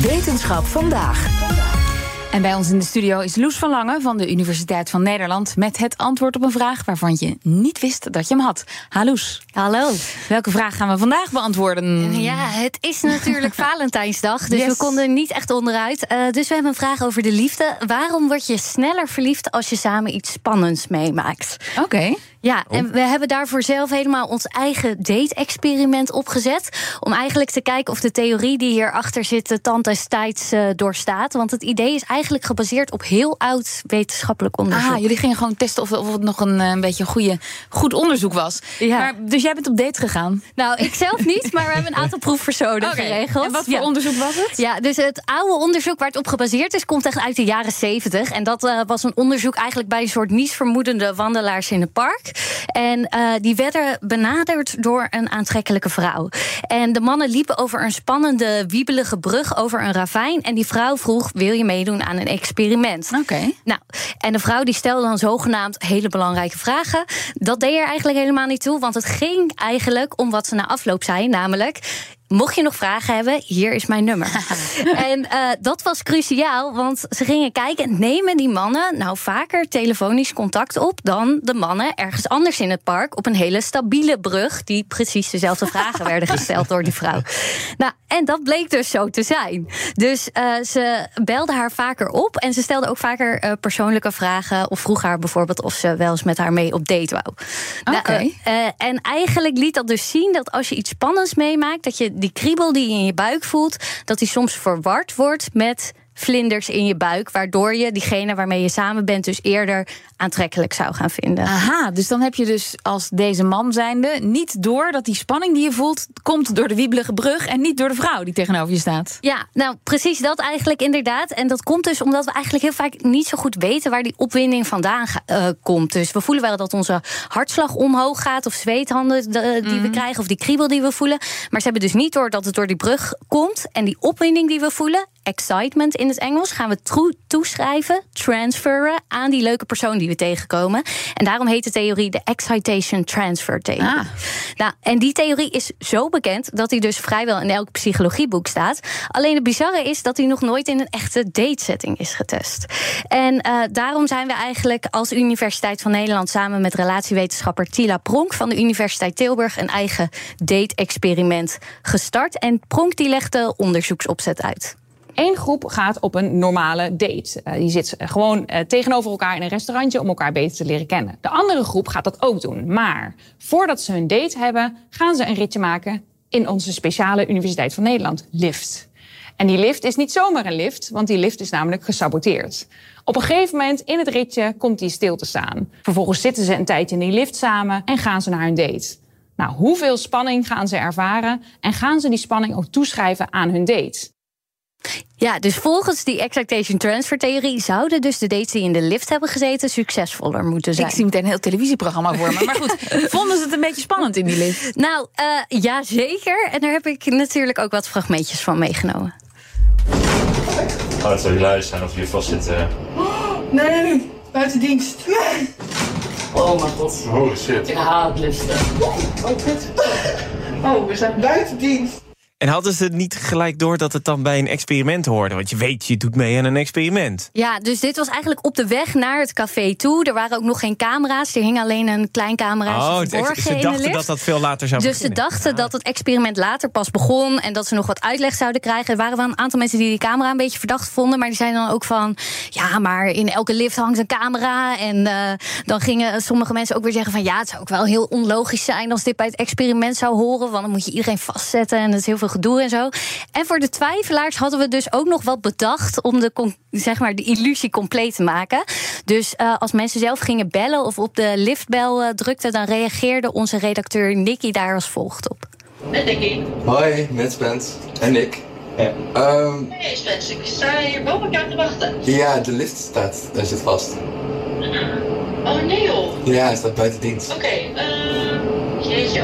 Wetenschap vandaag. En bij ons in de studio is Loes van Lange van de Universiteit van Nederland met het antwoord op een vraag waarvan je niet wist dat je hem had. Hallo. Hallo. Welke vraag gaan we vandaag beantwoorden? Ja, het is natuurlijk Valentijnsdag, dus we konden niet echt onderuit. Uh, dus we hebben een vraag over de liefde. Waarom word je sneller verliefd als je samen iets spannends meemaakt? Oké. Ja, en oh. we hebben daarvoor zelf helemaal ons eigen date-experiment opgezet. Om eigenlijk te kijken of de theorie die hierachter zit de tand des tijds uh, doorstaat. Want het idee is eigenlijk gebaseerd op heel oud wetenschappelijk onderzoek. Ah, jullie gingen gewoon testen of, of het nog een, een beetje goede, goed onderzoek was. Ja. Maar, dus jij bent op date gegaan? Nou, ik zelf niet, maar we hebben een aantal proefpersonen geregeld. En wat voor onderzoek was het? Ja, dus het oude onderzoek waar het op gebaseerd is, komt echt uit de jaren 70. En dat uh, was een onderzoek eigenlijk bij een soort niets vermoedende wandelaars in het park. En uh, die werden benaderd door een aantrekkelijke vrouw. En de mannen liepen over een spannende, wiebelige brug over een ravijn. En die vrouw vroeg: Wil je meedoen aan een experiment? Oké. Nou, en de vrouw die stelde dan zogenaamd hele belangrijke vragen. Dat deed er eigenlijk helemaal niet toe, want het ging eigenlijk om wat ze na afloop zei, namelijk: Mocht je nog vragen hebben, hier is mijn nummer. en uh, dat was cruciaal, want ze gingen kijken... nemen die mannen nou vaker telefonisch contact op... dan de mannen ergens anders in het park... op een hele stabiele brug... die precies dezelfde vragen werden gesteld door die vrouw. Nou, en dat bleek dus zo te zijn. Dus uh, ze belde haar vaker op... en ze stelde ook vaker uh, persoonlijke vragen... of vroeg haar bijvoorbeeld of ze wel eens met haar mee op date wou. Nou, Oké. Nou, en eigenlijk liet dat dus zien dat als je iets spannends meemaakt... dat je die kriebel die je in je buik voelt, dat die soms verward wordt met vlinders in je buik, waardoor je diegene waarmee je samen bent dus eerder aantrekkelijk zou gaan vinden. Aha, dus dan heb je dus als deze man zijnde niet door dat die spanning die je voelt komt door de wiebelige brug en niet door de vrouw die tegenover je staat. Ja, nou precies dat eigenlijk inderdaad. En dat komt dus omdat we eigenlijk heel vaak niet zo goed weten waar die opwinding vandaan uh, komt. Dus we voelen wel dat onze hartslag omhoog gaat of zweethanden die we mhm. krijgen of die kriebel die we voelen, maar ze hebben dus niet door dat het door die brug komt en die opwinding die we voelen excitement in het Engels gaan we toeschrijven, transferen aan die leuke persoon die we tegenkomen. En daarom heet de theorie de excitation transfer theorie. Ah. Nou, en die theorie is zo bekend dat hij dus vrijwel in elk psychologieboek staat. Alleen het bizarre is dat hij nog nooit in een echte datesetting is getest. En uh, daarom zijn we eigenlijk als Universiteit van Nederland samen met relatiewetenschapper Tila Pronk van de Universiteit Tilburg een eigen date-experiment gestart. En Pronk die legt de onderzoeksopzet uit. Eén groep gaat op een normale date. Uh, die zit gewoon uh, tegenover elkaar in een restaurantje om elkaar beter te leren kennen. De andere groep gaat dat ook doen. Maar voordat ze hun date hebben, gaan ze een ritje maken in onze speciale Universiteit van Nederland, LIFT. En die lift is niet zomaar een lift, want die lift is namelijk gesaboteerd. Op een gegeven moment in het ritje komt die stil te staan. Vervolgens zitten ze een tijdje in die lift samen en gaan ze naar hun date. Nou, hoeveel spanning gaan ze ervaren en gaan ze die spanning ook toeschrijven aan hun date? Ja, dus volgens die excitation transfer theorie zouden dus de dates die in de lift hebben gezeten succesvoller moeten zijn. Ik zie meteen een heel televisieprogramma voor me. Maar goed, vonden ze het een beetje spannend in die lift? Nou, uh, ja, zeker. En daar heb ik natuurlijk ook wat fragmentjes van meegenomen. Oh, het zou hilarisch zijn of je vast zit. Uh... Oh, nee, buiten dienst. Nee. Oh mijn god. Oh shit. Ik haat liften. Oh, kut. Oh, we zijn buiten dienst. En hadden ze niet gelijk door dat het dan bij een experiment hoorde? Want je weet, je doet mee aan een experiment. Ja, dus dit was eigenlijk op de weg naar het café toe. Er waren ook nog geen camera's. Er hing alleen een klein camera. Oh, ze dachten dat dat veel later zou dus beginnen. Dus ze dachten dat het experiment later pas begon... en dat ze nog wat uitleg zouden krijgen. Er waren wel een aantal mensen die die camera een beetje verdacht vonden... maar die zeiden dan ook van... ja, maar in elke lift hangt een camera. En uh, dan gingen sommige mensen ook weer zeggen van... ja, het zou ook wel heel onlogisch zijn als dit bij het experiment zou horen... want dan moet je iedereen vastzetten en het is heel veel gedoe en zo. En voor de twijfelaars hadden we dus ook nog wat bedacht om de, zeg maar, de illusie compleet te maken. Dus uh, als mensen zelf gingen bellen of op de liftbel uh, drukten, dan reageerde onze redacteur Nicky daar als volgt op. Met Nicky. Hoi, met Spence. En Nick. Ja. Um, hey Spence, ik sta hier boven elkaar te wachten. Ja, de lift staat, daar zit vast. Oh nee joh. Ja, hij staat buiten dienst. Oké, okay, uh, jeetje,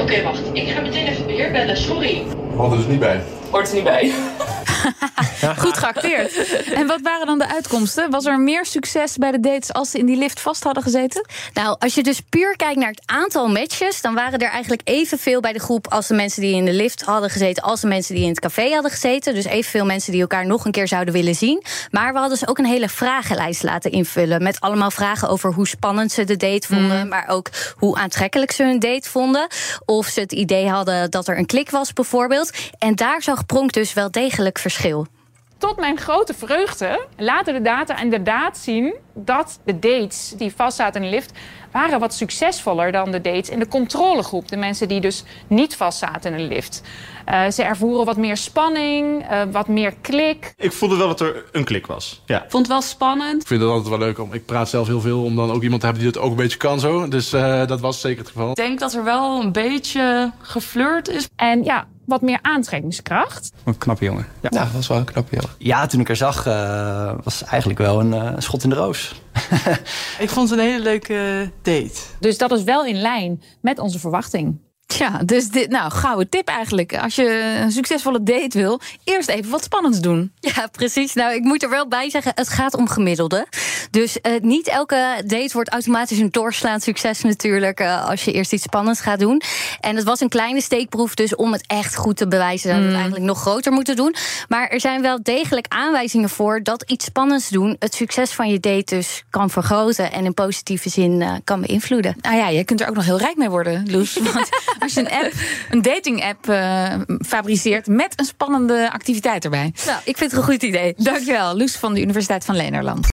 oké okay, wacht. Ik ga meteen even weer bellen, sorry. Hoort er dus niet bij. Hoort er niet bij. Goed geacteerd. En wat waren dan de uitkomsten? Was er meer succes bij de dates als ze in die lift vast hadden gezeten? Nou, als je dus puur kijkt naar het aantal matches, dan waren er eigenlijk evenveel bij de groep als de mensen die in de lift hadden gezeten, als de mensen die in het café hadden gezeten. Dus evenveel mensen die elkaar nog een keer zouden willen zien. Maar we hadden dus ook een hele vragenlijst laten invullen. Met allemaal vragen over hoe spannend ze de date vonden. Maar ook hoe aantrekkelijk ze hun date vonden. Of ze het idee hadden dat er een klik was, bijvoorbeeld. En daar zag Pronk dus wel degelijk verschil. Tot mijn grote vreugde laten de data inderdaad zien dat de dates die vastzaten in de lift waren wat succesvoller dan de dates in de controlegroep. De mensen die dus niet vastzaten in de lift. Uh, ze ervoeren wat meer spanning, uh, wat meer klik. Ik voelde wel dat er een klik was. Ja. Vond het wel spannend. Ik vind het altijd wel leuk om. Ik praat zelf heel veel om dan ook iemand te hebben die het ook een beetje kan zo. Dus uh, dat was zeker het geval. Ik denk dat er wel een beetje geflirt is. En ja, wat meer aantrekkingskracht. Een knappe jongen. Ja, ja was wel een knappe jongen. Ja, toen ik haar zag, uh, was eigenlijk wel een uh, schot in de roos. ik vond het een hele leuke date. Dus dat is wel in lijn met onze verwachting. Ja, dus dit, nou, gouden tip eigenlijk. Als je een succesvolle date wil, eerst even wat spannends doen. Ja, precies. Nou, ik moet er wel bij zeggen, het gaat om gemiddelde. Dus uh, niet elke date wordt automatisch een doorslaand succes natuurlijk... Uh, als je eerst iets spannends gaat doen. En het was een kleine steekproef, dus om het echt goed te bewijzen... zouden we het eigenlijk nog groter moeten doen. Maar er zijn wel degelijk aanwijzingen voor dat iets spannends doen... het succes van je date dus kan vergroten... en in positieve zin uh, kan beïnvloeden. Nou ja, je kunt er ook nog heel rijk mee worden, Loes. Want als je een app, een dating-app fabriceert met een spannende activiteit erbij. Nou, ik vind het een goed idee. Dankjewel, Loes van de Universiteit van Lenerland.